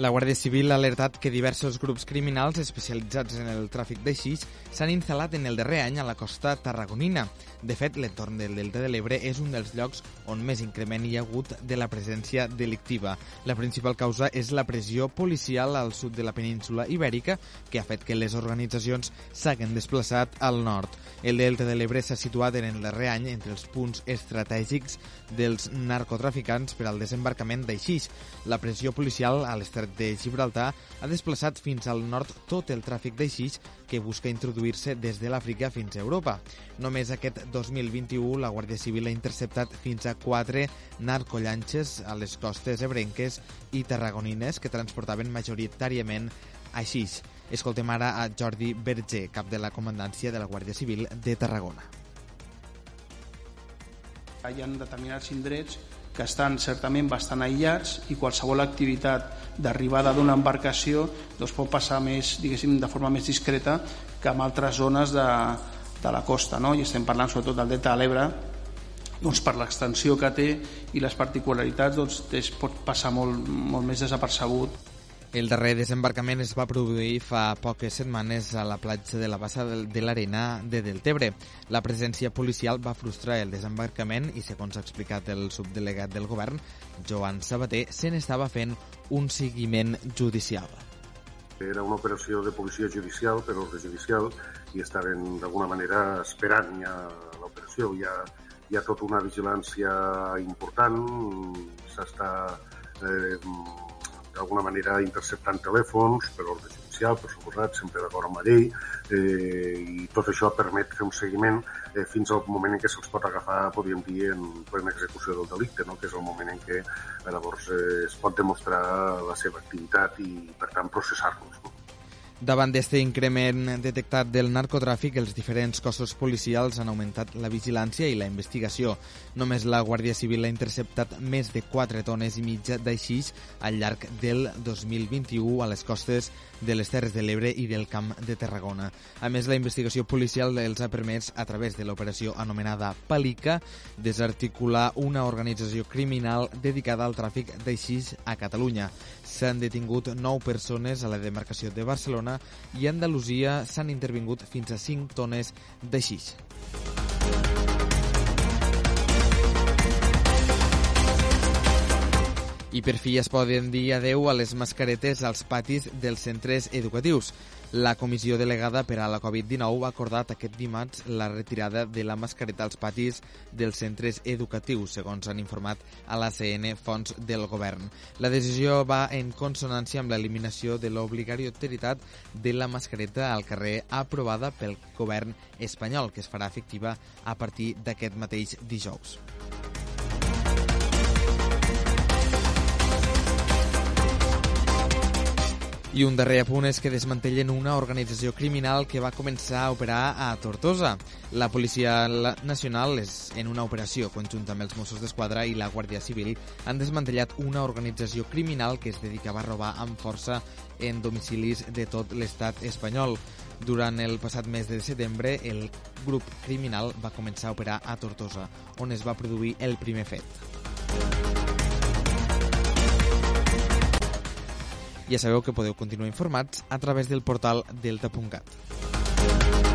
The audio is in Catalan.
La Guàrdia Civil ha alertat que diversos grups criminals especialitzats en el tràfic d'eixís s'han instal·lat en el darrer any a la costa tarragonina. De fet, l'entorn del Delta de l'Ebre és un dels llocs on més increment hi ha hagut de la presència delictiva. La principal causa és la pressió policial al sud de la península ibèrica, que ha fet que les organitzacions s'hagin desplaçat al nord. El Delta de l'Ebre s'ha situat en el darrer any entre els punts estratègics dels narcotraficants per al desembarcament d'Aixís. La pressió policial a l'estret de Gibraltar ha desplaçat fins al nord tot el tràfic d'Aixís que busca introduir-se des de l'Àfrica fins a Europa. Només aquest 2021 la Guàrdia Civil ha interceptat fins a quatre narcollanxes a les costes ebrenques i tarragonines que transportaven majoritàriament aixís. Escoltem ara a Jordi Berger, cap de la comandància de la Guàrdia Civil de Tarragona. Hi ha determinats indrets que estan certament bastant aïllats i qualsevol activitat d'arribada d'una embarcació doncs pot passar més, diguéssim, de forma més discreta que en altres zones de, de la costa, no? i estem parlant sobretot del delta de l'Ebre, doncs per l'extensió que té i les particularitats doncs, pot passar molt, molt més desapercebut. El darrer desembarcament es va produir fa poques setmanes a la platja de la Bassa de l'Arena de Deltebre. La presència policial va frustrar el desembarcament i, segons ha explicat el subdelegat del govern, Joan Sabater, se n'estava fent un seguiment judicial. Era una operació de policia judicial, per ordre judicial, i estaven d'alguna manera esperant ja l'operació. Hi, ha, hi ha tota una vigilància important, s'està eh, d'alguna manera interceptant telèfons per ordre judicial, per suposat, sempre d'acord amb la llei, eh, i tot això permet fer un seguiment eh, fins al moment en què se'ls pot agafar, podríem dir, en plena execució del delicte, no? que és el moment en què eh, llavors eh, es pot demostrar la seva activitat i, per tant, processar-los. No? Davant d'aquest increment detectat del narcotràfic, els diferents cossos policials han augmentat la vigilància i la investigació. Només la Guàrdia Civil ha interceptat més de 4 tones i mitja d'aixís al llarg del 2021 a les costes de les Terres de l'Ebre i del Camp de Tarragona. A més, la investigació policial els ha permès, a través de l'operació anomenada Palica, desarticular una organització criminal dedicada al tràfic d'aixís a Catalunya. S'han detingut 9 persones a la demarcació de Barcelona i a Andalusia s'han intervingut fins a 5 tones d'aixís. I per fi es poden dir adeu a les mascaretes als patis dels centres educatius. La comissió delegada per a la Covid-19 ha acordat aquest dimarts la retirada de la mascareta als patis dels centres educatius, segons han informat a l'ACN fons del govern. La decisió va en consonància amb l'eliminació de l'obligatorietat de la mascareta al carrer aprovada pel govern espanyol, que es farà efectiva a partir d'aquest mateix dijous. I un darrer apunt és que desmantellen una organització criminal que va començar a operar a Tortosa. La Policia Nacional, és en una operació conjunta amb els Mossos d'Esquadra i la Guàrdia Civil, han desmantellat una organització criminal que es dedicava a robar amb força en domicilis de tot l'estat espanyol. Durant el passat mes de setembre, el grup criminal va començar a operar a Tortosa, on es va produir el primer fet. Ja sabeu que podeu continuar informats a través del portal delta.cat.